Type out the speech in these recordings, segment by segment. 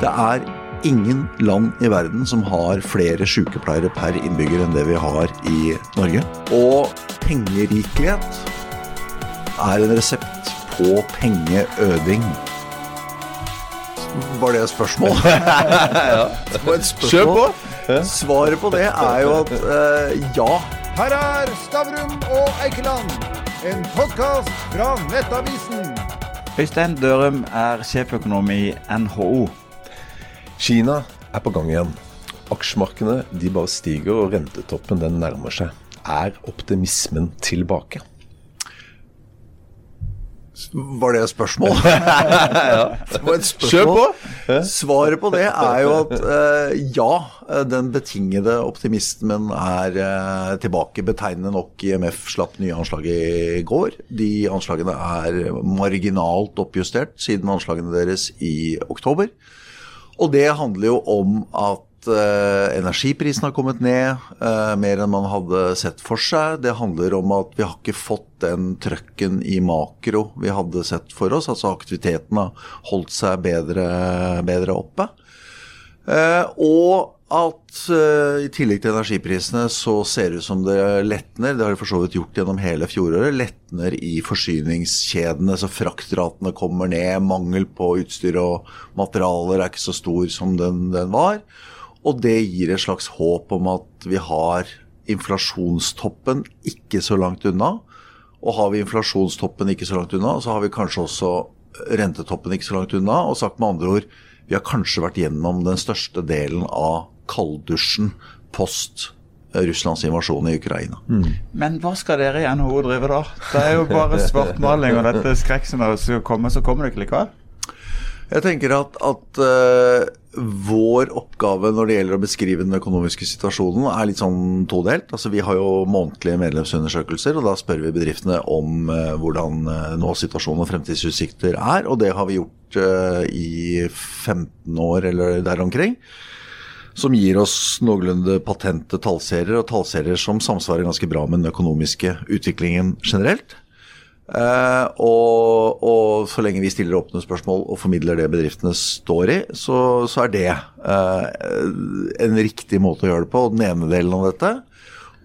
Det er ingen land i verden som har flere sykepleiere per innbygger enn det vi har i Norge. Og pengerikelighet er en resept på pengeøding. Var det et spørsmål? Det var et spørsmål. Kjør på! Svaret på det er jo at uh, ja. Her er Stavrum og Eikeland, en podkast fra Nettavisen. Øystein Dørum er sjeføkonom i NHO. Kina er på gang igjen. Aksjemarkedene de bare stiger, og rentetoppen den nærmer seg. Er optimismen tilbake? Var det et spørsmål? Var et spørsmål. Kjør på! Svaret på det er jo at eh, ja, den betingede optimismen er eh, tilbake. Betegnende nok IMF slapp nye anslag i går. De anslagene er marginalt oppjustert siden anslagene deres i oktober. Og det handler jo om at uh, energiprisen har kommet ned uh, mer enn man hadde sett for seg. Det handler om at vi har ikke fått den trøkken i makro vi hadde sett for oss. Altså aktiviteten har holdt seg bedre, bedre oppe. Uh, og at uh, i tillegg til energiprisene så ser det ut som det letner, det har det for så vidt gjort gjennom hele fjoråret, letner i forsyningskjedene. Så fraktratene kommer ned, mangel på utstyr og materialer er ikke så stor som den, den var. Og det gir et slags håp om at vi har inflasjonstoppen ikke så langt unna. Og har vi inflasjonstoppen ikke så langt unna, så har vi kanskje også rentetoppen ikke så langt unna. Og sagt med andre ord, vi har kanskje vært gjennom den største delen av kalddusjen post Russlands invasjon i Ukraina. Men hva skal dere i NHO drive da? Det er jo bare svartmaling og dette skrekkscenarioet skal komme, så kommer det ikke likevel? Jeg tenker at, at uh, vår oppgave når det gjelder å beskrive den økonomiske situasjonen, er litt sånn todelt. Altså, vi har jo månedlige medlemsundersøkelser, og da spør vi bedriftene om uh, hvordan uh, nå situasjonen og fremtidsutsikter er. Og det har vi gjort uh, i 15 år eller der omkring. Som gir oss noenlunde patente tallserier, og tallserier som samsvarer ganske bra med den økonomiske utviklingen generelt. Eh, og, og, så lenge vi stiller åpne spørsmål og formidler det bedriftene står i, så, så er det eh, en riktig måte å gjøre det på. Den ene delen av dette.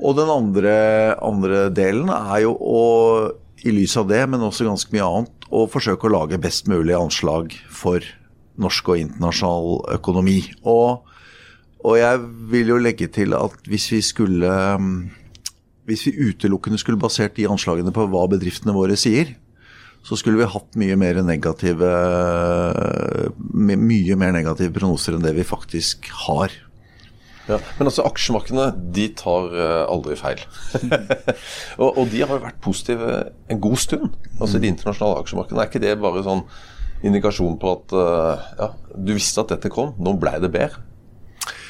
Og den andre, andre delen er jo å, i lys av det, men også ganske mye annet, å forsøke å lage best mulig anslag for norsk og internasjonal økonomi. Og, og jeg vil jo legge til at hvis vi skulle hvis vi utelukkende skulle basert de anslagene på hva bedriftene våre sier, så skulle vi hatt mye mer negative, mye mer negative prognoser enn det vi faktisk har. Ja, men altså, aksjemarkedene de tar uh, aldri feil. og, og, de har jo vært positive en god stund. Altså De internasjonale aksjemarkedene. Er ikke det bare sånn indikasjon på at uh, ja, du visste at dette kom, nå ble det bedre?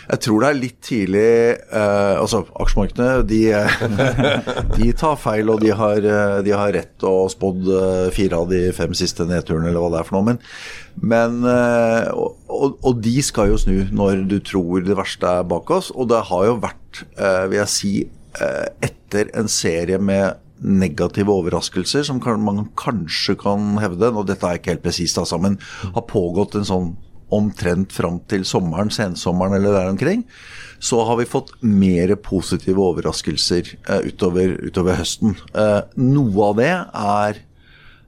Jeg tror det er litt tidlig eh, Altså, aksjemarkedene de, de, tar feil, og de har, de har rett og spådd fire av de fem siste nedturene, eller hva det er for noe. Men, men og, og, de skal jo snu når du tror det verste er bak oss. Og det har jo vært, vil jeg si, etter en serie med negative overraskelser, som man kanskje kan hevde, og dette er ikke helt presist, altså, men har pågått en sånn omtrent fram til sommeren, sensommeren eller der omkring, så har vi fått mer positive overraskelser eh, utover, utover, høsten. Eh, noe av det er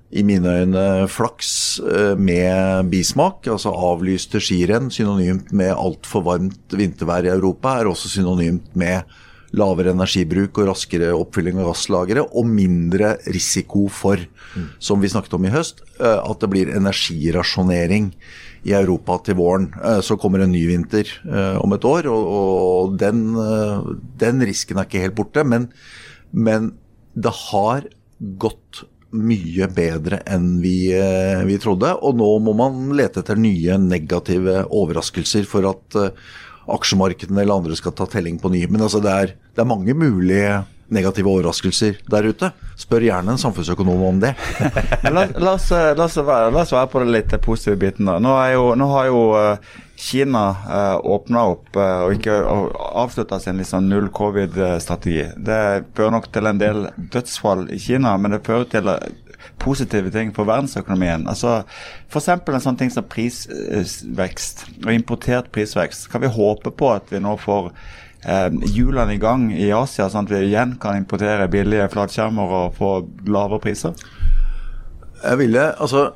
i mine øyne flaks uh, med bismak. Altså avlyste skirenn, synonymt med altfor varmt vintervær i Europa, er også synonymt med lavere energibruk og raskere oppfylling av gasslagre, og mindre risiko for, mm. som vi snakket om i høst, at det blir energirasjonering i Europa til våren. Eh, så kommer en ny vinter eh, om et år, og, og den, eh, den, risken er ikke helt borte. Men, men, det har gått mye bedre enn vi, vi, trodde. Og nå må man lete etter nye negative overraskelser for at aksjemarkedene eller andre skal ta telling på ny. Men altså det, er, det er mange mulige negative overraskelser der ute. Spør gjerne en samfunnsøkonom om det. la, la, oss, la, oss være, la, oss, være, på det litt positive biten. da. Nå, jo, nå har jo uh, Kina uh, åpna opp uh, og ikke avslutta sin liksom null covid-strategi. Det fører nok til en del dødsfall i Kina, men det fører til positive ting for verdensøkonomien. Altså F.eks. en sånn ting som prisvekst og importert prisvekst. Kan vi håpe på at vi nå får eh, hjulene i gang i Asia, sånn at vi igjen kan importere billige flatskjermer og få lavere priser? Jeg ville, altså,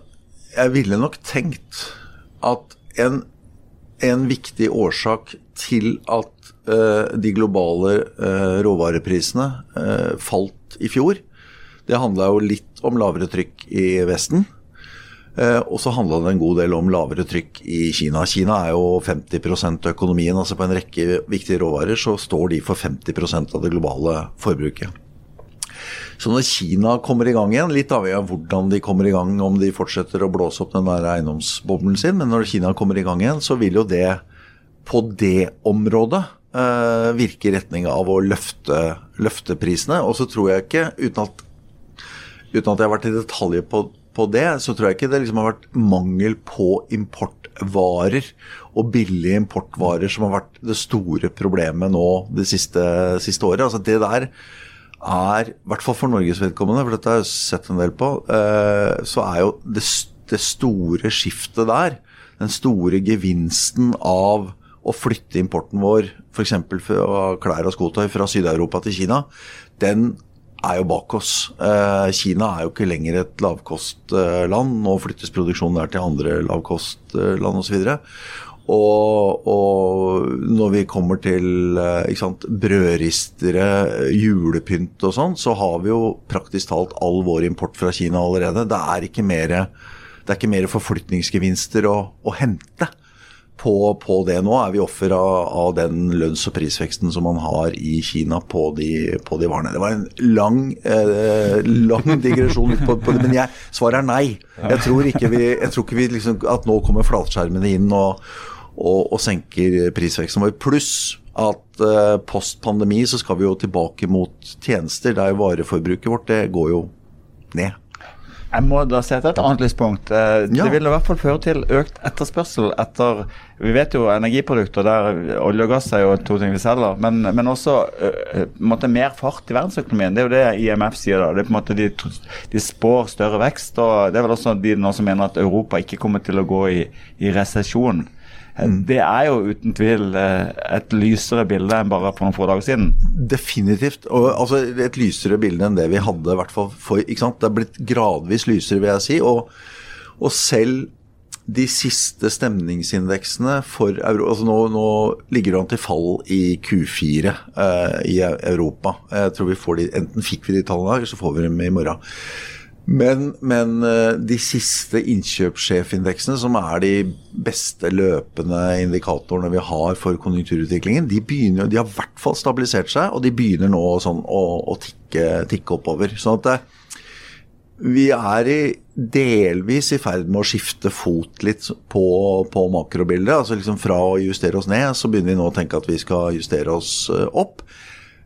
jeg ville nok tenkt at en, en viktig årsak til at uh, de globale uh, råvareprisene uh, falt i fjor, det handla jo litt om lavere trykk i Vesten. Og så handla det en god del om lavere trykk i Kina. Kina er jo 50% av økonomien. altså På en rekke viktige råvarer så står de for 50% av det globale forbruket. Så når Kina kommer i gang igjen, litt avhengig av hvordan de kommer i gang, om de fortsetter å blåse opp den der eiendomsboblen sin, men når Kina kommer i gang igjen, så vil jo det på det området eh, virke i retning av å løfte, løfte prisene. Og så tror jeg ikke, uten at, uten at jeg har vært i detalj på, på det, så tror jeg ikke det liksom har vært mangel på importvarer og billige importvarer som har vært det store problemet nå det siste, siste året. Altså det der er, i hvert fall for Norges vedkommende, for dette har jeg sett en del på, eh, så er jo det, det store skiftet der, den store gevinsten av å flytte importen vår, f.eks. av klær og skotøy fra Syd-Europa til Kina, den er jo bak oss. Eh, Kina er jo ikke lenger et lavkostland. Nå flyttes produksjonen der til andre lavkostland osv. Og, og, når vi kommer til eh, sant, brødristere, julepynt og sånn, så har vi jo praktisk talt all vår import fra Kina allerede. Det er ikke mer, det er ikke mer forflytningsgevinster å, å hente på, på, det. Nå er vi offer av, av, den lønns- og prisveksten som man har i Kina på de, på de varene. Det var en lang, eh, lang digresjon på, på, det, men jeg, svaret er nei. Jeg tror ikke, vi, jeg tror ikke vi liksom, at nå kommer flatskjermene inn og og, og senker prisveksten vår. Pluss at eh, post pandemi så skal vi jo tilbake mot tjenester der vareforbruket vårt det går jo ned. Jeg må da se etter et annet lyspunkt. Det det vil i hvert fall føre til økt etterspørsel etter Vi vet jo energiprodukter der olje og gass er jo to ting vi selger, men, men også uh, måte, mer fart i verdensøkonomien. Det er jo det IMF sier. da, det er på en måte De, de spår større vekst. og Det er vel også de nå som mener at Europa ikke kommer til å gå i, i resesjon. Mm. Det er jo uten tvil eh, et lysere bilde enn bare for noen få dager siden. Definitivt. Og, altså, et lysere bilde enn det vi hadde. hvert fall for, ikke sant? Det er blitt gradvis lysere, vil jeg si. Og, og selv de siste stemningsindeksene for euro, altså nå, nå ligger det an til fall i Q4 eh, i Europa. Jeg tror vi får de, Enten fikk vi de tallene, eller så får vi dem i morgen. Men, men, eh, de siste innkjøpssjefindeksene, som er de beste løpende indikatorene vi har for konjunkturutviklingen, de, begynner, de har i hvert fall stabilisert seg, og de begynner nå sånn å, å tikke, tikke, oppover. Sånn at eh, vi er i, delvis i ferd med å skifte fot litt på, på makrobildet. altså liksom Fra å justere oss ned, så begynner vi nå å tenke at vi skal justere oss eh, opp.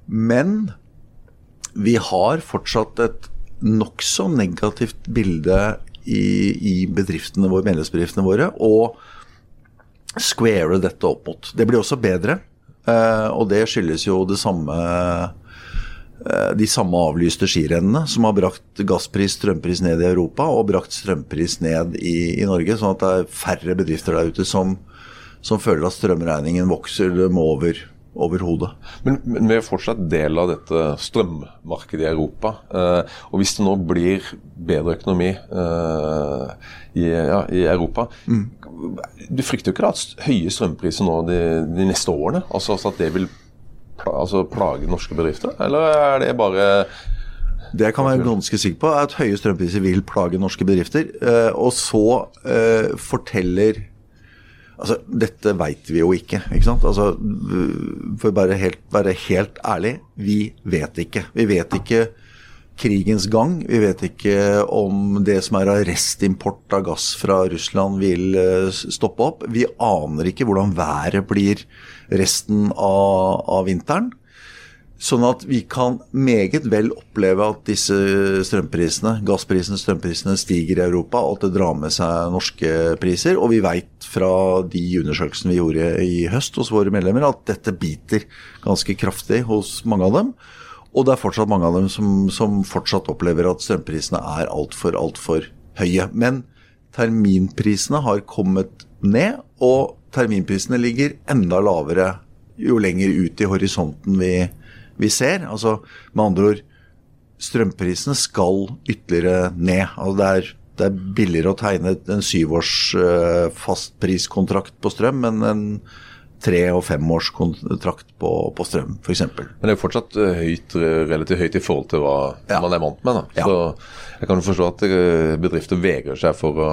Men vi har fortsatt et nokså negativt bilde i, i bedriftene våre, medlemsbedriftene våre, og square dette opp mot. Det blir også bedre, eh, og det skyldes jo det samme eh, de samme avlyste skirennene som har brakt gasspris, strømpris ned i Europa og brakt strømpris ned i, i Norge. Sånn at det er færre bedrifter der ute som, som føler at strømregningen vokser dem over overhodet. Men, men, vi er fortsatt del av dette strømmarkedet i Europa. Eh, og hvis det nå blir bedre økonomi eh, i, ja, i, Europa mm. Du frykter jo ikke at høye strømpriser nå de, de neste årene? Altså, altså at det vil altså, plage norske bedrifter? Eller er det bare det jeg kan være ganske sikker på, er at høye strømpriser vil plage norske bedrifter. Eh, og så eh, forteller Altså, dette veit vi jo ikke, ikke sant. Altså, for bare helt, være helt ærlig, vi vet ikke. Vi vet ikke krigens gang. Vi vet ikke om det som er av restimport av gass fra Russland vil eh, stoppe opp. Vi aner ikke hvordan været blir resten av, av vinteren. Sånn at vi kan meget vel oppleve at disse strømprisene, gassprisene, strømprisene stiger i Europa, og at det drar med seg norske priser. Og vi veit fra de undersøkelsene vi gjorde i høst hos våre medlemmer, at dette biter ganske kraftig hos mange av dem. Og det er fortsatt mange av dem som, som fortsatt opplever at strømprisene er altfor, altfor høye. Men terminprisene har kommet ned, og terminprisene ligger enda lavere jo lenger ut i horisonten vi, vi ser. Altså med andre ord, strømprisene skal ytterligere ned. Altså det er det er billigere å tegne en syvårs uh, fastpriskontrakt på strøm enn en tre- og femårskontrakt på, på strøm, f.eks. Men det er jo fortsatt uh, høyt, relativt høyt i forhold til hva ja. man er vant med. Ja. Så jeg kan jo forstå at bedrifter vegrer seg for, å,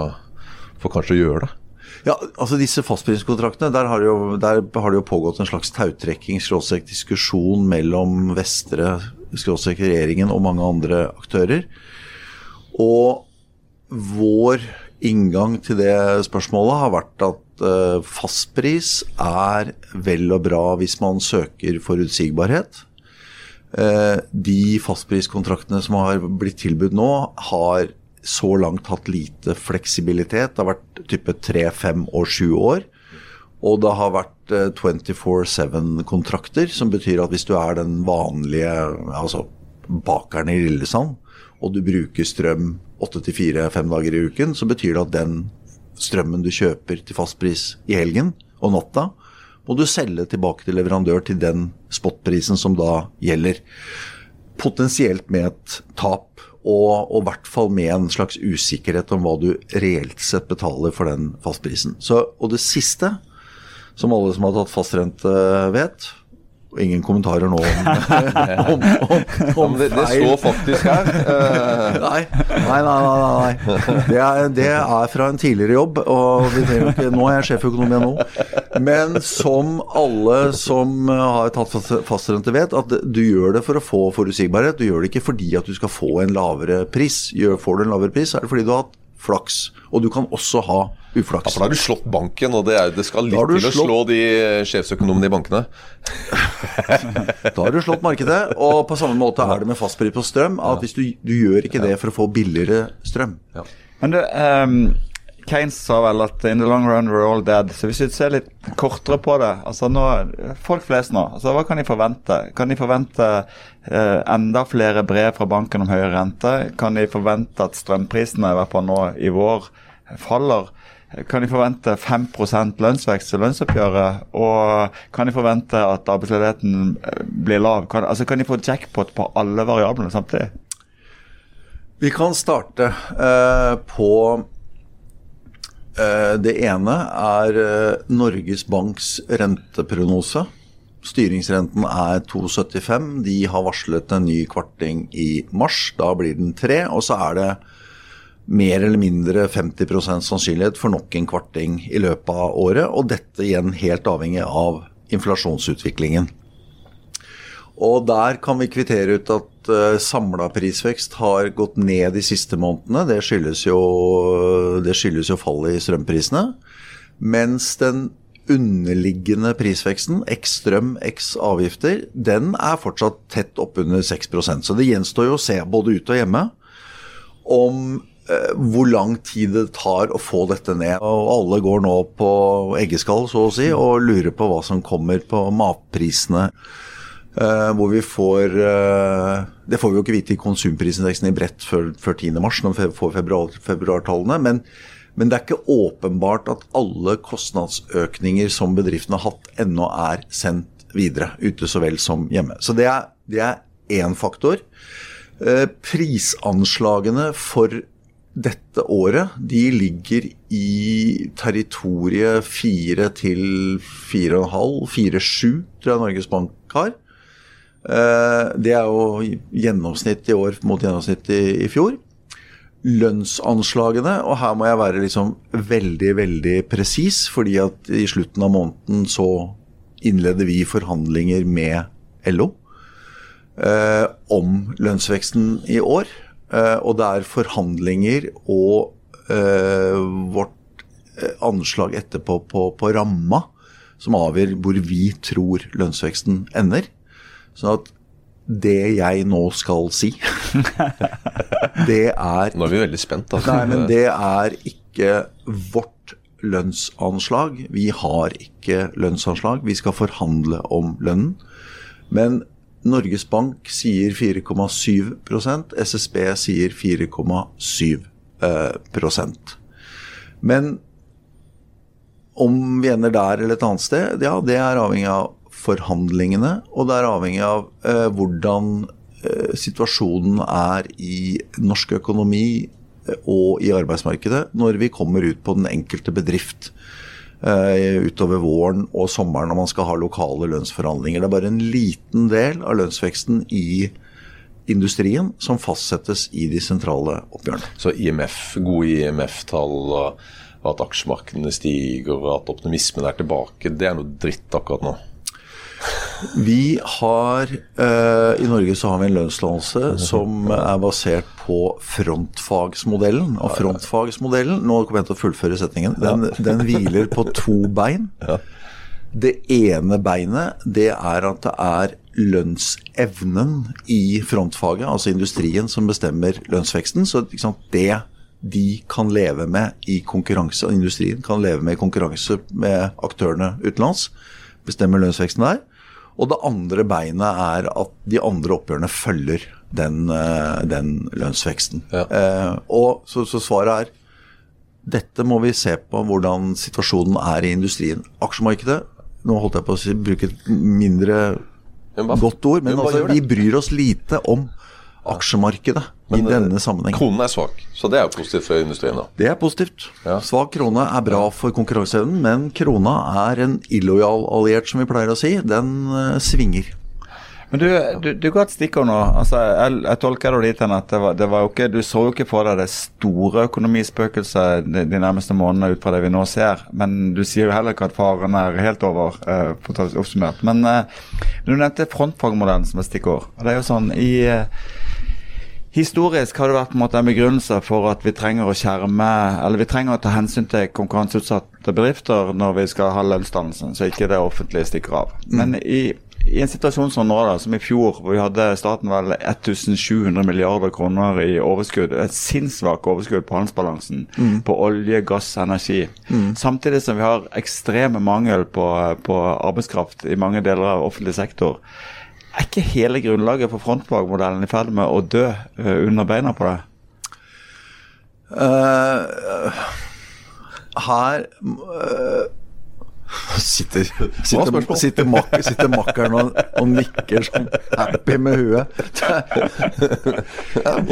for kanskje å gjøre det. Ja, altså disse fastpriskontraktene, der har jo, der har det jo pågått en slags tautrekking, skråstrek diskusjon mellom Vestre, skråstrek regjeringen og mange andre aktører. Og vår inngang til det spørsmålet har vært at uh, fastpris er vel og bra hvis man søker forutsigbarhet. Uh, de fastpriskontraktene som har blitt tilbudt nå, har så langt hatt lite fleksibilitet. Det har vært type tre, fem og sju år. Og det har vært 24-7-kontrakter, som betyr at hvis du er den vanlige altså bakeren i Lillesand, og du bruker strøm åtte til fire, fem dager i uken, så betyr det at den strømmen du kjøper til fastpris i helgen og natta, må du selge tilbake til leverandør til den spotprisen som da gjelder. Potensielt med et tap, og i hvert fall med en slags usikkerhet om hva du reelt sett betaler for den fastprisen. Så, og det siste, som alle som har tatt fastrente vet, og ingen kommentarer nå om, om, om, om det, det, står faktisk her. nei, nei, nei. nei, nei. Det, er, det, er, fra en tidligere jobb, og ikke, nå er jeg sjeføkonom igjen nå. Men som alle som har tatt fastrente vet, at du gjør det for å få forutsigbarhet. Du gjør det ikke fordi at du skal få en lavere pris. Får du en lavere pris, er det fordi du har hatt flaks. Og du kan også ha uflaks. Ja, for da har du slått banken, og det, er, det skal litt til å slå de sjefsøkonomene i bankene. da har du slått markedet, og på samme måte er det med fastpris på strøm. at hvis du, du, gjør ikke det for å få billigere strøm. Ja. Men du, um, Keynes sa vel at 'in the long run we're all dead'. Så hvis vi ser litt kortere på det altså nå, Folk flest nå, altså hva kan de forvente? Kan de forvente uh, enda flere brev fra banken om høyere rente? Kan de forvente at strømprisene i hvert fall nå i vår faller? Kan de forvente 5 lønnsvekst i lønnsoppgjøret? Og kan de forvente at arbeidsledigheten eh, blir lav? Kan, altså kan de få jackpot på alle variablene samtidig? Vi kan starte uh, på uh, Det ene er uh, Norges Banks renteprognose. Styringsrenten er 2,75. De har varslet en ny kvarting i mars. Da blir den tre. Og så er det mer eller mindre 50 sannsynlighet for nok en kvarting i løpet av året. Og dette igjen helt avhengig av inflasjonsutviklingen. Og der kan vi kvittere ut at uh, samla prisvekst har gått ned de siste månedene. Det skyldes jo, det skyldes jo fallet i strømprisene. Mens den underliggende prisveksten, x strøm, x avgifter, den er fortsatt tett oppunder 6% Så det gjenstår jo å se, både ute og hjemme, om Eh, hvor lang tid det tar å få dette ned. Og alle går nå på eggeskall, så å si, og lurer på hva som kommer på matprisene. Uh, hvor vi får uh, Det får vi jo ikke vite i konsumprisindeksen i bredt før, før 10.3, når vi får februar, februartallene. Men, men, det er ikke åpenbart at alle kostnadsøkninger som bedriftene har hatt, ennå er sendt videre. Ute så vel som hjemme. Så det er én faktor. Prisanslagene for dette året, de ligger i territoriet 4 til 4,5, 4-7, tror jeg Norges Bank har. Eh, det er jo gjennomsnitt i år mot gjennomsnitt i, fjor. Lønnsanslagene, og her må jeg være liksom veldig, veldig presis, fordi at i slutten av måneden så innleder vi forhandlinger med LO eh, om lønnsveksten i år. Eh, og det er forhandlinger og uh, vårt eh, anslag etterpå på, på ramma som avgjør hvor vi tror lønnsveksten ender. Sånn at det jeg nå skal si, det er Nå er vi veldig spent. da. Nei, men det er ikke vårt lønnsanslag. Vi har ikke lønnsanslag. Vi skal forhandle om lønnen. Men Norges Bank sier 4,7% SSB sier 4,7 prosent. Men om vi ender der eller et annet sted, ja, det er avhengig av forhandlingene, og det er avhengig av eh, hvordan eh, situasjonen er i norsk økonomi eh, og i arbeidsmarkedet når vi kommer ut på den enkelte bedrift eh, utover våren og sommeren når man skal ha lokale lønnsforhandlinger. Det er bare en liten del av lønnsveksten i industrien som fastsettes i de sentrale oppgjørene. Så IMF, gode IMF-tall, og at aksjemarkedene stiger og at optimismen er tilbake, det er noe dritt akkurat nå? Vi har uh, I Norge så har vi en lønnsdannelse som er basert på frontfagsmodellen. Og frontfagsmodellen Nå kommer jeg til å fullføre setningen. Den, den hviler på to bein. Det ene beinet det er at det er lønnsevnen i frontfaget, altså industrien, som bestemmer lønnsveksten. Så sant, det de kan leve med i konkurranse, industrien kan leve med i konkurranse med aktørene utenlands, bestemmer lønnsveksten der. Og det andre beinet er at de andre oppgjørene følger den, eh, den lønnsveksten. Ja. Eh, og så, så, svaret er dette må vi se på hvordan situasjonen er i industrien. Aksjemarkedet Nå holdt jeg på å bruke et mindre godt ord, men altså, vi bryr oss lite om aksjemarkedet Men, i denne sammenheng. Kronen er svak, så det er jo positivt for industrien? da? Det er positivt. Ja. Svak krone er bra for konkurranseevnen, men krona er en illojal alliert, som vi pleier å si. Den uh, svinger. Men du, du, du ga et stikkord nå. Altså, jeg, jeg tolker det dit hen at det var, det var jo ikke, du så jo ikke for deg det store økonomispøkelset de, de, nærmeste månedene ut fra det vi nå ser. Men du sier jo heller ikke at faren er helt over, uh, det oppsummert. Men uh, du nevnte frontfagmodellen som et stikkord. Og det er jo sånn i uh, Historisk har det vært på en måte en begrunnelse for at vi trenger å skjerme, eller vi trenger å ta hensyn til konkurranseutsatte bedrifter når vi skal ha lønnsdannelsen, så ikke det offentlige stikker av. Mm. Men i, i, en situasjon som nå, da, som i fjor, hvor vi hadde staten vel 1700 milliarder kroner i overskudd, et sinnssvakt overskudd på handelsbalansen mm. på olje, gass, energi, mm. samtidig som vi har ekstreme mangel på, på arbeidskraft i mange deler av offentlig sektor er ikke hele grunnlaget for frontfagmodellen i ferd med å dø uh, under beina på det? Uh, her uh, sitter, sitter, sitter, mak sitter makkeren og, og, nikker sånn happy med huet.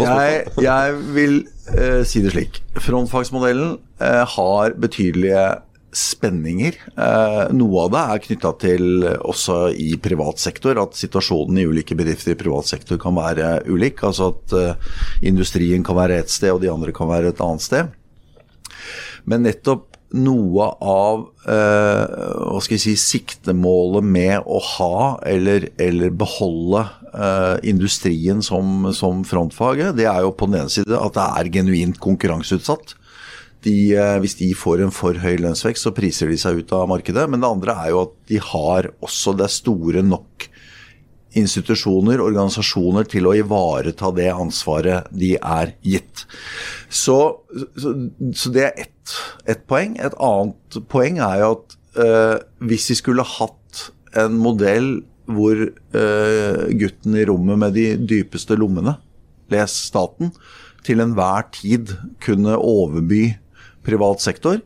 jeg, jeg vil uh, si det slik. Frontfagsmodellen har betydelige spenninger. Eh, noe av det er knytta til også i privat sektor, at situasjonen i ulike bedrifter i privat sektor kan være ulik. Altså at eh, industrien kan være et sted, og de andre kan være et annet sted. Men nettopp noe av eh, hva skal jeg si, siktemålet med å ha eller, eller beholde eh, industrien som, som frontfaget, det er jo på den ene side at det er genuint konkurranseutsatt de, eh, hvis de får en for høy lønnsvekst, så priser de seg ut av markedet. Men det andre er jo at de har også det store nok institusjoner, organisasjoner, til å ivareta det ansvaret de er gitt. Så, så, så det er ett et poeng. Et annet poeng er jo at øh, hvis vi skulle hatt en modell hvor øh, gutten i rommet med de dypeste lommene, les staten, til enhver tid kunne overby privat sektor,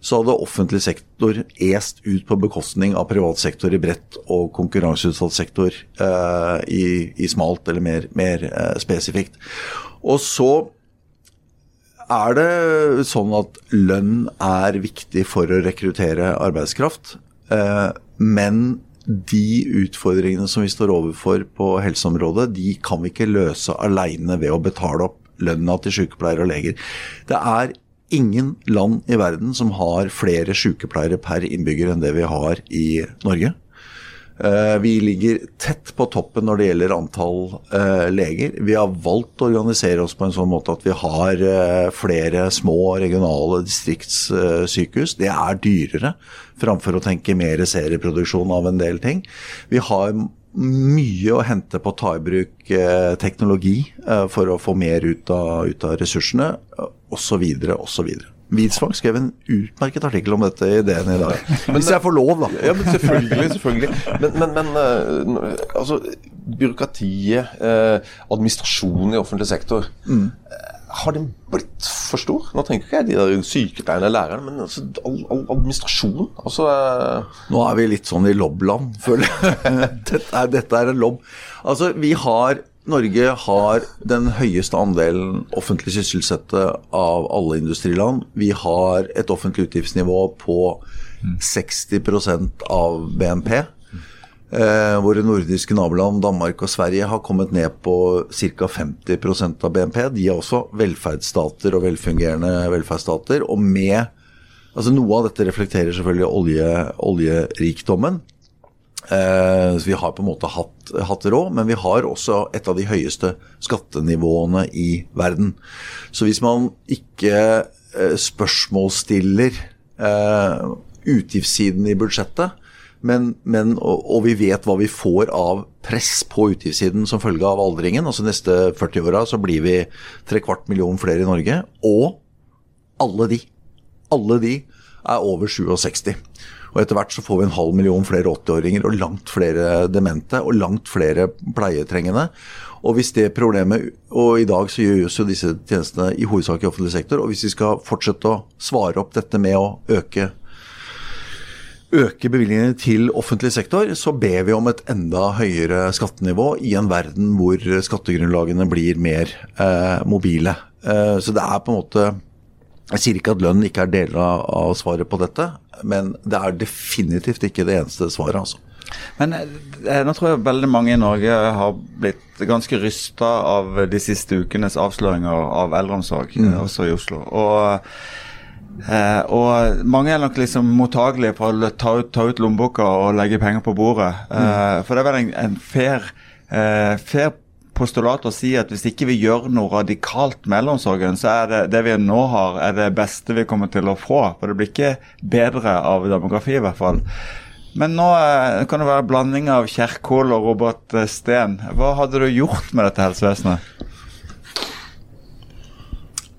så hadde offentlig sektor est ut på bekostning av privat sektor i bredt og konkurranseutsatt sektor eh, i, i, smalt eller mer, mer eh, spesifikt. Og så er det sånn at lønn er viktig for å rekruttere arbeidskraft. Eh, men de utfordringene som vi står overfor på helseområdet, de kan vi ikke løse alene ved å betale opp lønna til sykepleiere og leger. Det er ingen land i verden som har flere sykepleiere per innbygger enn det vi har i Norge. Eh, vi ligger tett på toppen når det gjelder antall eh, leger. Vi har valgt å organisere oss på en sånn måte at vi har eh, flere små regionale distriktssykehus. Det er dyrere framfor å tenke mer serieproduksjon av en del ting. Vi har mye å hente på å ta i bruk teknologi for å få mer ut av, ut av ressursene osv. osv. Widsvang skrev en utmerket artikkel om dette i DN i dag. Hvis jeg får lov, da. Ja, men selvfølgelig. selvfølgelig. Men, men, men uh, altså, byråkratiet, uh, administrasjonen i offentlig sektor mm. Har den blitt for stor? Nå tenker ikke jeg de der sykepleierne, lærerne, men altså, all, all administrasjon. Altså, eh. Nå er vi litt sånn i lobland, føler jeg. dette, er, dette er en lobb. Altså, vi har Norge har den høyeste andelen offentlig sysselsatte av alle industriland. Vi har et offentlig utgiftsnivå på 60 av BNP. Eh, våre nordiske naboland Danmark og Sverige har kommet ned på ca. 50% av BNP. De er også velferdsstater og velfungerende velferdsstater. Og med altså Noe av dette reflekterer selvfølgelig olje, oljerikdommen. Eh, så vi har på en måte hatt, hatt, råd, men vi har også et av de høyeste skattenivåene i verden. Så hvis man ikke eh, spørsmålsstiller eh, utgiftssiden i budsjettet, men, men, og, og, vi vet hva vi får av press på utgiftssiden som følge av aldringen. altså Neste 40 åra så blir vi tre kvart million flere i Norge. Og alle de, alle de er over 67. Og etter hvert så får vi en halv million flere 80-åringer og langt flere demente og langt flere pleietrengende. Og hvis det problemet, og i dag så gjøres jo disse tjenestene i hovedsak i offentlig sektor, og hvis vi skal fortsette å svare opp dette med å øke øke bevilgningene til offentlig sektor, så ber vi om et enda høyere skattenivå i en verden hvor skattegrunnlagene blir mer eh, mobile. Eh, så det er på en måte Jeg sier ikke at lønn ikke er deler av svaret på dette, men det er definitivt ikke det eneste svaret, altså. Men eh, nå tror jeg veldig mange i Norge har blitt ganske rysta av de siste ukenes avsløringer av eldreomsorg, mm. også i Oslo. Og, eh, og, mange er nok liksom mottagelige for å ta ut, ta ut lommeboka og legge penger på bordet. Mm. Eh, for det er vel en, en fair, eh, fair postulat å si at hvis ikke vi gjør noe radikalt med eldreomsorgen, så er det det vi nå har, er det beste vi kommer til å få. For det blir ikke bedre av demografi, i hvert fall. Men nå eh, kan det være blanding av Kjerkol og Robert eh, Steen. Hva hadde du gjort med dette helsevesenet?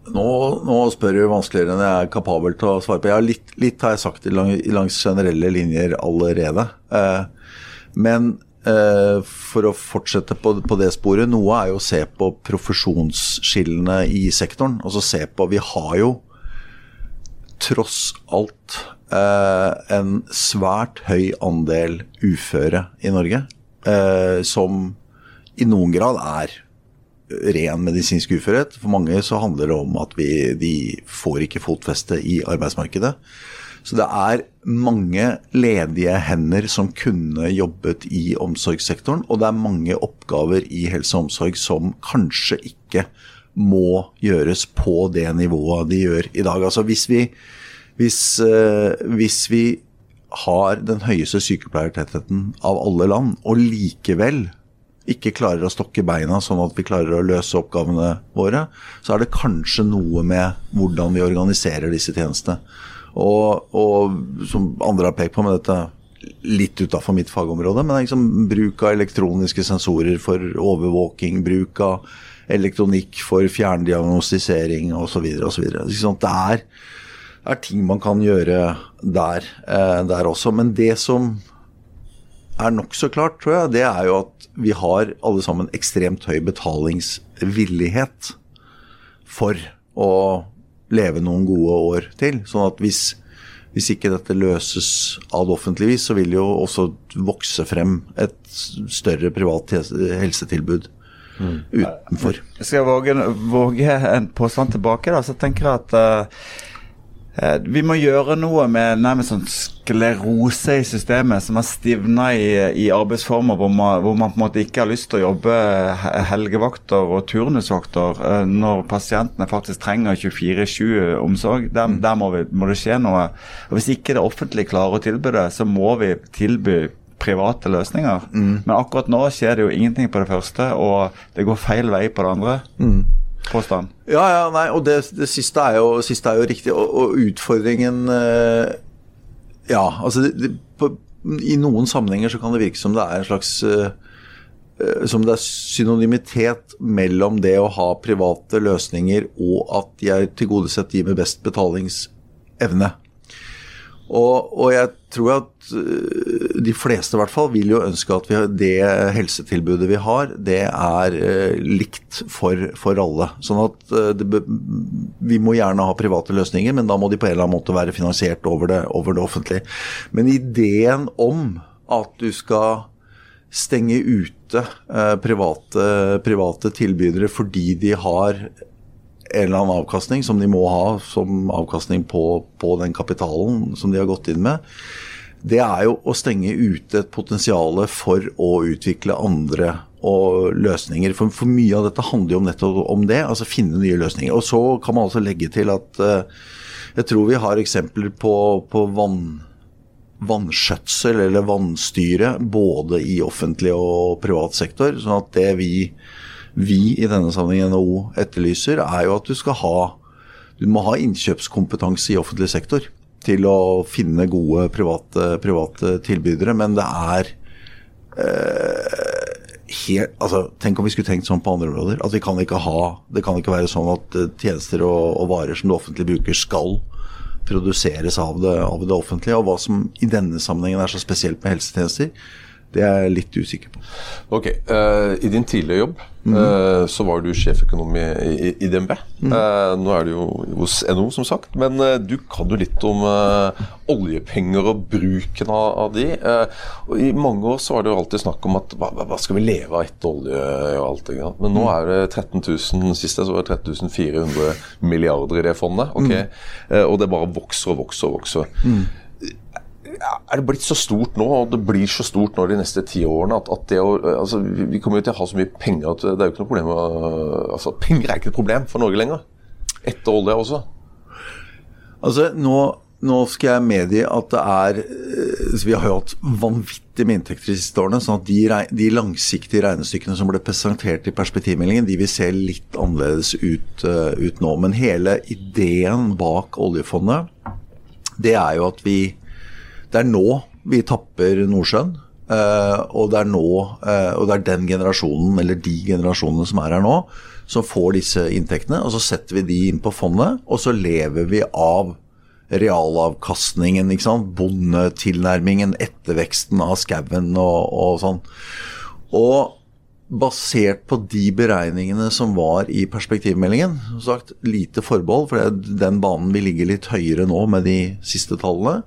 Nå, nå, spør du vanskeligere enn jeg er kapabel til å svare på. Litt, litt har jeg sagt i lang, langs generelle linjer allerede. Eh, men for å fortsette på, på, det sporet, noe er jo å se på profesjonsskillene i sektoren. Altså se på Vi har jo tross alt eh, en svært høy andel uføre i Norge. Eh, som i noen grad er ren medisinsk uførhet. For mange så handler det om at vi, de får ikke fotfeste i arbeidsmarkedet. Så det er mange ledige hender som kunne jobbet i omsorgssektoren, og det er mange oppgaver i helse og omsorg som kanskje ikke må gjøres på det nivået de gjør i dag. Altså hvis vi, hvis, uh, hvis vi har den høyeste sykepleiertettheten av alle land, og likevel ikke klarer å stokke beina sånn at vi klarer å løse oppgavene våre, så er det kanskje noe med hvordan vi organiserer disse tjenestene. Og, og, som andre har pekt på med dette litt utafor mitt fagområde, men liksom bruk av elektroniske sensorer for overvåking, bruk av elektronikk for fjerndiagnostisering osv. osv. Det er, er ting man kan gjøre der, eh, der også. Men det som er nokså klart, tror jeg, det er jo at vi har alle sammen ekstremt høy betalingsvillighet for å leve noen gode år til. Sånn at hvis, hvis ikke dette løses ad offentligvis, så vil jo også vokse frem et større privat helsetilbud mm. utenfor. Jeg skal våge, våge en påstand tilbake. da, så jeg tenker at uh, vi må gjøre noe med nærmest sånn sklerose i systemet som har stivna i, i, arbeidsformer hvor man, hvor man, på en måte ikke har lyst til å jobbe helgevakter og turnusvakter eh, når pasientene faktisk trenger 24-7 omsorg. Der, mm. der må, vi, må, det skje noe. Og Hvis ikke det offentlige klarer å tilby det, så må vi tilby private løsninger. Mm. Men akkurat nå skjer det jo ingenting på det første, og det går feil vei på det andre. Mm. Påstand. Ja, ja, nei, og det, det siste, er jo, siste, er jo, riktig. Og, og utfordringen eh, ja, altså det, det, på, I noen sammenhenger så kan det virke som det er en slags uh, eh, som det er synonymitet mellom det å ha private løsninger og at de er tilgodesett de med best betalingsevne. Og, og, jeg tror at uh, de fleste i hvert fall vil jo ønske at vi, det helsetilbudet vi har, det er eh, likt for, for, alle. Sånn at uh, det, vi må gjerne ha private løsninger, men da må de på en eller annen måte være finansiert over det, over det offentlige. Men ideen om at du skal stenge ute private, private tilbydere fordi de har en eller annen avkastning som de må ha som avkastning på, på, den kapitalen som de har gått inn med, det er jo å stenge ute et potensial for å utvikle andre løsninger. For, for, mye av dette handler jo nettopp om det, altså finne nye løsninger. Og så kan man altså legge til at uh, jeg tror vi har eksempler på, på vann, vannskjøtsel eller vannstyre både i offentlig og privat sektor. sånn at det vi vi i denne sammenheng NHO etterlyser, er jo at du skal ha du må ha innkjøpskompetanse i offentlig sektor til å finne gode private, private tilbydere. Men det er eh, helt, altså, Tenk om vi skulle tenkt sånn på andre områder. At vi kan ikke ha, Det kan ikke være sånn at eh, tjenester og, og varer som det offentlige bruker, skal produseres av det, av det offentlige. Og hva som i denne sammenhengen er så spesielt med helsetjenester, det er jeg litt usikker på. Ok, uh, I din tidligere jobb mm. uh, så var du sjeføkonom i, i, i DNB. Mm. Uh, nå er du jo hos NHO, som sagt. Men du kan jo litt om oljepenger og bruken av, av de. og I mange år så var det jo alltid snakk om at hva, hva skal vi leve av etter olje og alt det. Men nå mm. er det 13 000, sist jeg så var det 13 400 milliarder i det fondet. ok? Mm. og det bare vokser og vokser og vokser. Er det blitt så stort nå, og det blir så stort nå de neste ti årene, at, at å altså, Vi kommer jo til å ha så mye penger at det er jo ikke noe problem altså, Penger er ikke et problem for Norge lenger. Etter olje også. Altså, nå, nå skal jeg medgi at det er eh, Vi har jo hatt vanvittig med inntekter de siste årene. sånn at de, de, langsiktige regnestykkene som ble presentert i perspektivmeldingen, de vil se litt annerledes ut, uh, ut nå. Men hele ideen bak oljefondet, det er jo at vi det er nå vi tapper Nordsjøen. Uh, og det er nå, uh, og det er den generasjonen, eller de generasjonene som er her nå, som får disse inntektene. Og så setter vi de inn på fondet, og så lever vi av realavkastningen. ikke sant? Bondetilnærmingen, etterveksten av skauen og, og sånn. Og basert på de beregningene som var i perspektivmeldingen, som sagt lite forbehold, for den banen vil ligge litt høyere nå med de siste tallene.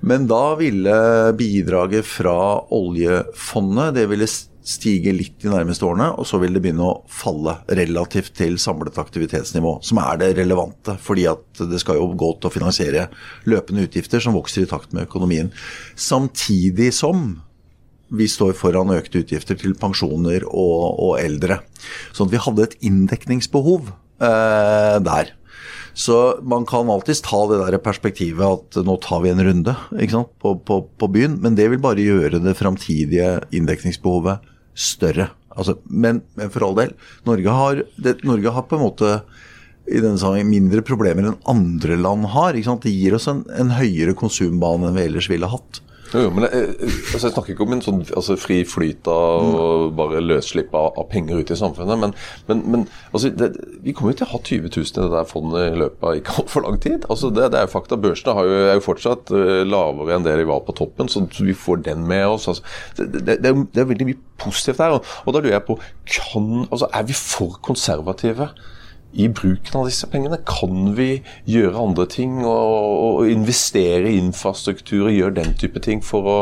Men da ville bidraget fra oljefondet det ville stige litt de nærmeste årene, og så vil det begynne å falle relativt til samlet aktivitetsnivå, som er det relevante. Fordi at det skal jo gå til å finansiere løpende utgifter som vokser i takt med økonomien. Samtidig som vi står foran økte utgifter til pensjoner og, og eldre. Sånn at vi hadde et inndekningsbehov eh, der. Så man kan alltids ta det der perspektivet at nå tar vi en runde på, på, på, byen, men det vil bare gjøre det framtidige inndekningsbehovet større. Altså, men, men, for all del, Norge har, det, Norge har på en måte i denne sammenheng mindre problemer enn andre land har. Det gir oss en, en høyere konsumbane enn vi ellers ville hatt. Jo, men jeg, altså jeg, snakker ikke om en sånn altså fri flyt av og bare løsslipp av, av, penger ut i samfunnet. Men, men, men altså det, vi kommer jo til å ha 20 000 i det der fondet i løpet av ikke altfor lang tid. Altså det, det, er jo fakta. Børsene jo, er jo fortsatt uh, lavere enn det de var på toppen, så vi får den med oss. Altså, det, det, er, veldig mye positivt der. Og, og da lurer jeg på kan, altså, Er vi for konservative? I bruken av disse pengene? Kan vi gjøre andre ting og, og investere i infrastruktur og gjøre den type ting for å,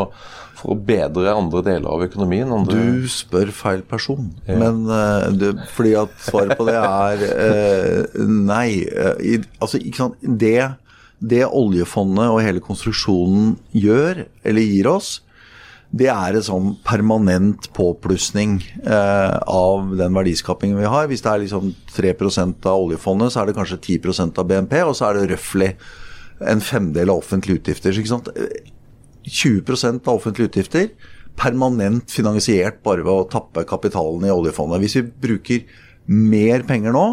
for å bedre andre deler av økonomien? Andre... Du spør feil person. Ja. Men uh, det, fordi at svaret på det er uh, nei. Uh, i, altså, ikke sant. Det, det oljefondet og hele konstruksjonen gjør, eller gir oss, det er en sånn permanent påplussing eh, av den verdiskapingen vi har. Hvis det er liksom 3% av oljefondet, så er det kanskje 10% av BNP, og så er det røftlig en femdel av offentlige utgifter. Ikke sant? 20 av offentlige utgifter permanent finansiert bare ved å tappe kapitalen i oljefondet. Hvis vi bruker mer penger nå,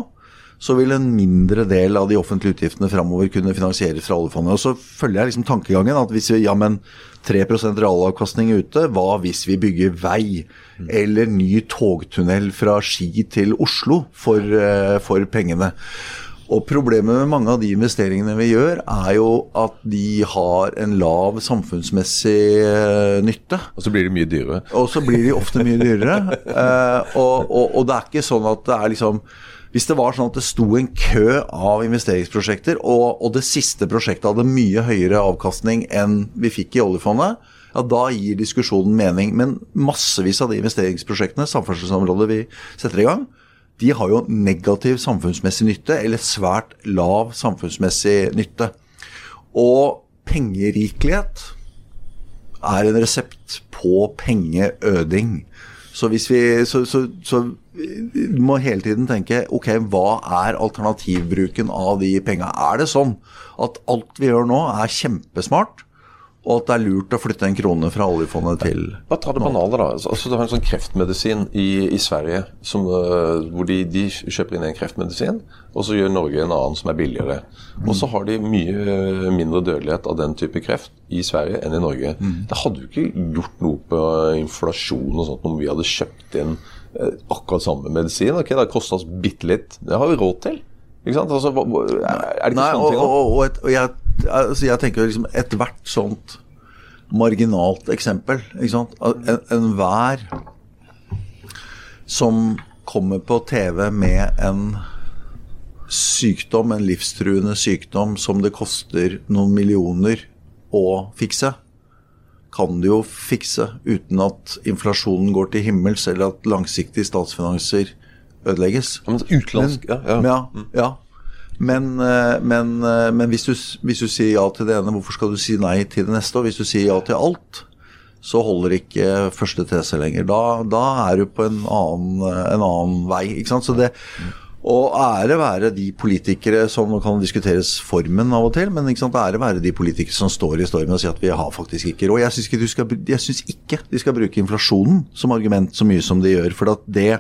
så vil en mindre del av de offentlige utgiftene framover kunne finansieres fra oljefondet. Og så følger jeg liksom tankegangen at hvis vi, ja, men 3% realavkastning ute, hva hvis vi bygger vei? Eller ny togtunnel fra Ski til Oslo for, eh, for pengene? Og Problemet med mange av de investeringene vi gjør, er jo at de har en lav samfunnsmessig eh, nytte. Og så blir de mye dyrere. Og så blir de ofte mye dyrere. Eh, og, og, og det er ikke sånn at det er liksom hvis det var sånn at det sto en kø av investeringsprosjekter, og, og det siste prosjektet hadde mye høyere avkastning enn vi fikk i oljefondet, ja, da gir diskusjonen mening. Men massevis av de investeringsprosjektene, samferdselsområdet vi setter i gang, de har jo negativ samfunnsmessig nytte, eller svært lav samfunnsmessig nytte. Og pengerikelighet er en resept på pengeøding. Så, vi, så, så, så du må hele tiden tenke ok, hva er alternativbruken av de penga? Er det sånn at alt vi gjør nå er kjempesmart? Og at det er lurt å flytte en krone fra oljefondet til Bare ta det banale, da. Altså, Du har en sånn kreftmedisin i, i Sverige som, uh, hvor de, de, kjøper inn en kreftmedisin, og så gjør Norge en annen som er billigere. Og så har de mye mindre dødelighet av den type kreft i Sverige enn i Norge. Mm. Det hadde jo ikke gjort noe på inflasjon og sånt om vi hadde kjøpt inn akkurat samme medisin. Ok, Det har kosta oss bitte litt. Det har vi råd til. Ikke sant? Altså, er det ikke Nei, sånne ting? Og, og, og, et, og jeg altså jeg tenker liksom ethvert sånt marginalt eksempel. Enhver en som kommer på TV med en sykdom, en livstruende sykdom som det koster noen millioner å fikse, kan du jo fikse uten at inflasjonen går til himmels, eller at langsiktige statsfinanser ødelegges. Men utenlandsk, ja, ja. ja, ja. Men, eh, men, eh, men hvis, du, hvis, du, sier ja til det ene, hvorfor skal du si nei til det neste? Og hvis du sier ja til alt, så holder ikke første tese lenger. Da, da er du på en annen, en annen vei. ikke sant? Så det, og ære være de politikere som Nå kan diskuteres formen av og til, men ikke sant, ære være de politikere som står i stormen og sier at vi har faktisk ikke råd. Jeg syns ikke, ikke, de skal bruke inflasjonen som argument så mye som de gjør. For at det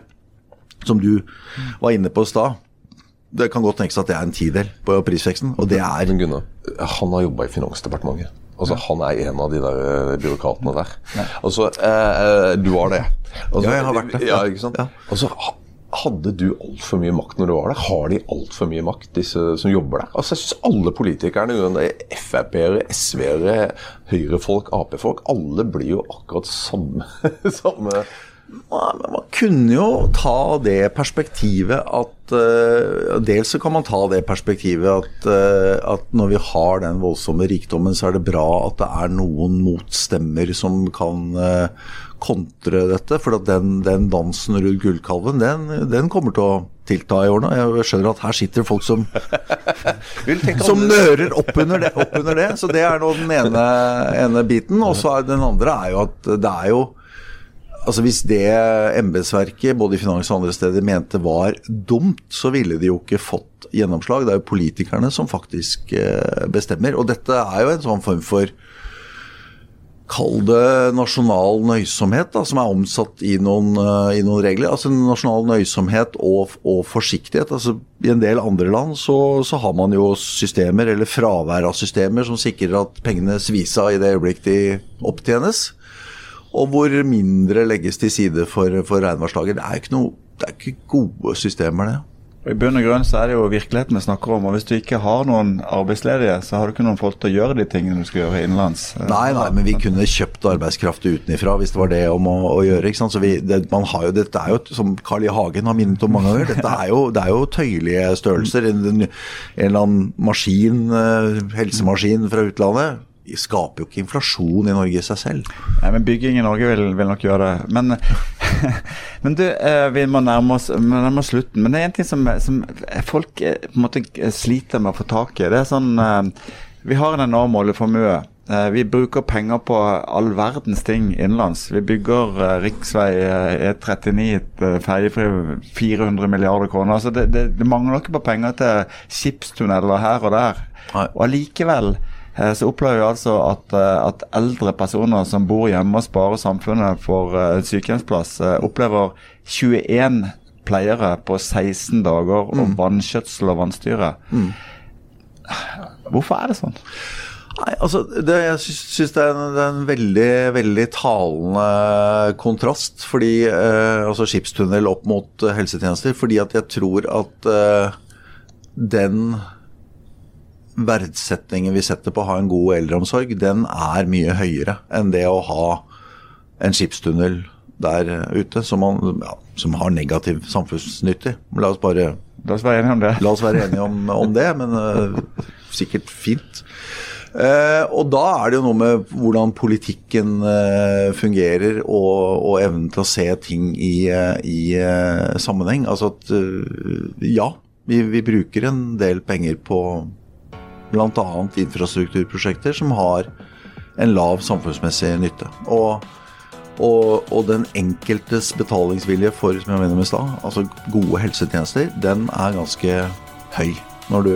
som du var inne på i stad, det kan godt tenkes at det er en tidel på prisveksten, og det er Men Gunnar, han har jobba i Finansdepartementet. Altså, ja. Han er en av de der eh, byråkratene der. Ja. Altså, eh, eh, du har det. Altså, ja, jeg har vært det. Ja, ikke sant? Ja. Altså, hadde du altfor mye makt når du var der? Har de altfor mye makt, disse som jobber der? Altså, jeg synes Alle politikerne, Frp-ere, SV-ere, Høyre-folk, Ap-folk, alle blir jo akkurat samme, samme man kunne jo ta det perspektivet at uh, Dels så kan man ta det perspektivet at, uh, at, når vi har den voldsomme rikdommen, så er det bra at det er noen motstemmer som kan uh, kontre dette. For at den, den dansen rundt gullkalven, den, den, kommer til å tilta i årene. Jeg skjønner at her sitter folk som, som nører opp under, det, opp under, det, Så det er nå den ene, ene biten. Og så er den andre er jo at det er jo Altså Hvis det embetsverket både i finans og andre steder mente var dumt, så ville de jo ikke fått gjennomslag. Det er jo politikerne som faktisk eh, bestemmer. Og dette er jo en sånn form for Kall det nasjonal nøysomhet, da, som er omsatt i noen, eh, i noen regler. Altså Nasjonal nøysomhet og, og, forsiktighet. altså I en del andre land så, så, har man jo systemer, eller fravær av systemer, som sikrer at pengene svis av i det øyeblikk de opptjenes og hvor mindre legges til side for, for regnværsdager. Det er ikke noe, det er ikke gode systemer, det. I bunn og grunn så er det jo virkeligheten vi snakker om. og Hvis du ikke har noen arbeidsledige, så har du ikke noen folk til å gjøre de tingene du skal gjøre innenlands. Nei, nei, men vi kunne kjøpt arbeidskraft utenifra hvis det var det om å, å gjøre. ikke sant? Så vi, det, man har jo, Dette er jo, som Carl I. Hagen har minnet om mange ganger, dette er jo, det er jo tøyelige størrelser. En, en, eller annen maskin, eh, helsemaskin fra utlandet skaper jo ikke inflasjon i Norge i seg selv. Nei, men Bygging i Norge vil, vil nok gjøre det. Men, men du, eh, vi må nærme oss, nærme oss, slutten. Men det er en ting som, som, folk eh, på en måte sliter med å få tak i. Det er sånn eh, Vi har en enorm oljeformue. Vi bruker penger på all verdens ting innenlands. Vi bygger riksvei E39 ferjefri 400 milliarder kroner. Altså det, det, det mangler ikke på penger til skipstunneler her og der. Og allikevel Eh, så opplever vi altså at, eh, at, eldre personer som bor hjemme og sparer samfunnet for uh, sykehjemsplass, opplever 21 pleiere på 16 dager, og vannskjøtsel og vannstyre. Hvorfor er det sånn? Nei, altså, det, Jeg syns, det, en, det er en veldig veldig talende kontrast. fordi, eh, altså Skipstunnel opp mot eh, helsetjenester. Fordi at jeg tror at eh, den verdsetningen vi setter på å ha en god eldreomsorg, den er mye høyere enn det å ha en skipstunnel der ute som, man, ja, som har negativ samfunnsnytte. La oss bare La oss være enige om det. La oss være enige om, om det, men uh, sikkert fint. Uh, og da er det jo noe med hvordan politikken uh, fungerer, og, og, evnen til å se ting i, i sammenheng. Altså at ja, vi, vi, bruker en del penger på bl.a. infrastrukturprosjekter som har en lav samfunnsmessig nytte. Og og, og, den enkeltes betalingsvilje for som jeg mener med sted, altså gode helsetjenester, den er ganske høy når du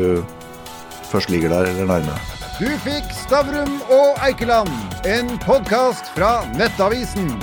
først ligger der eller nærmere. Du fikk Stavrum og Eikeland, en podkast fra Nettavisen.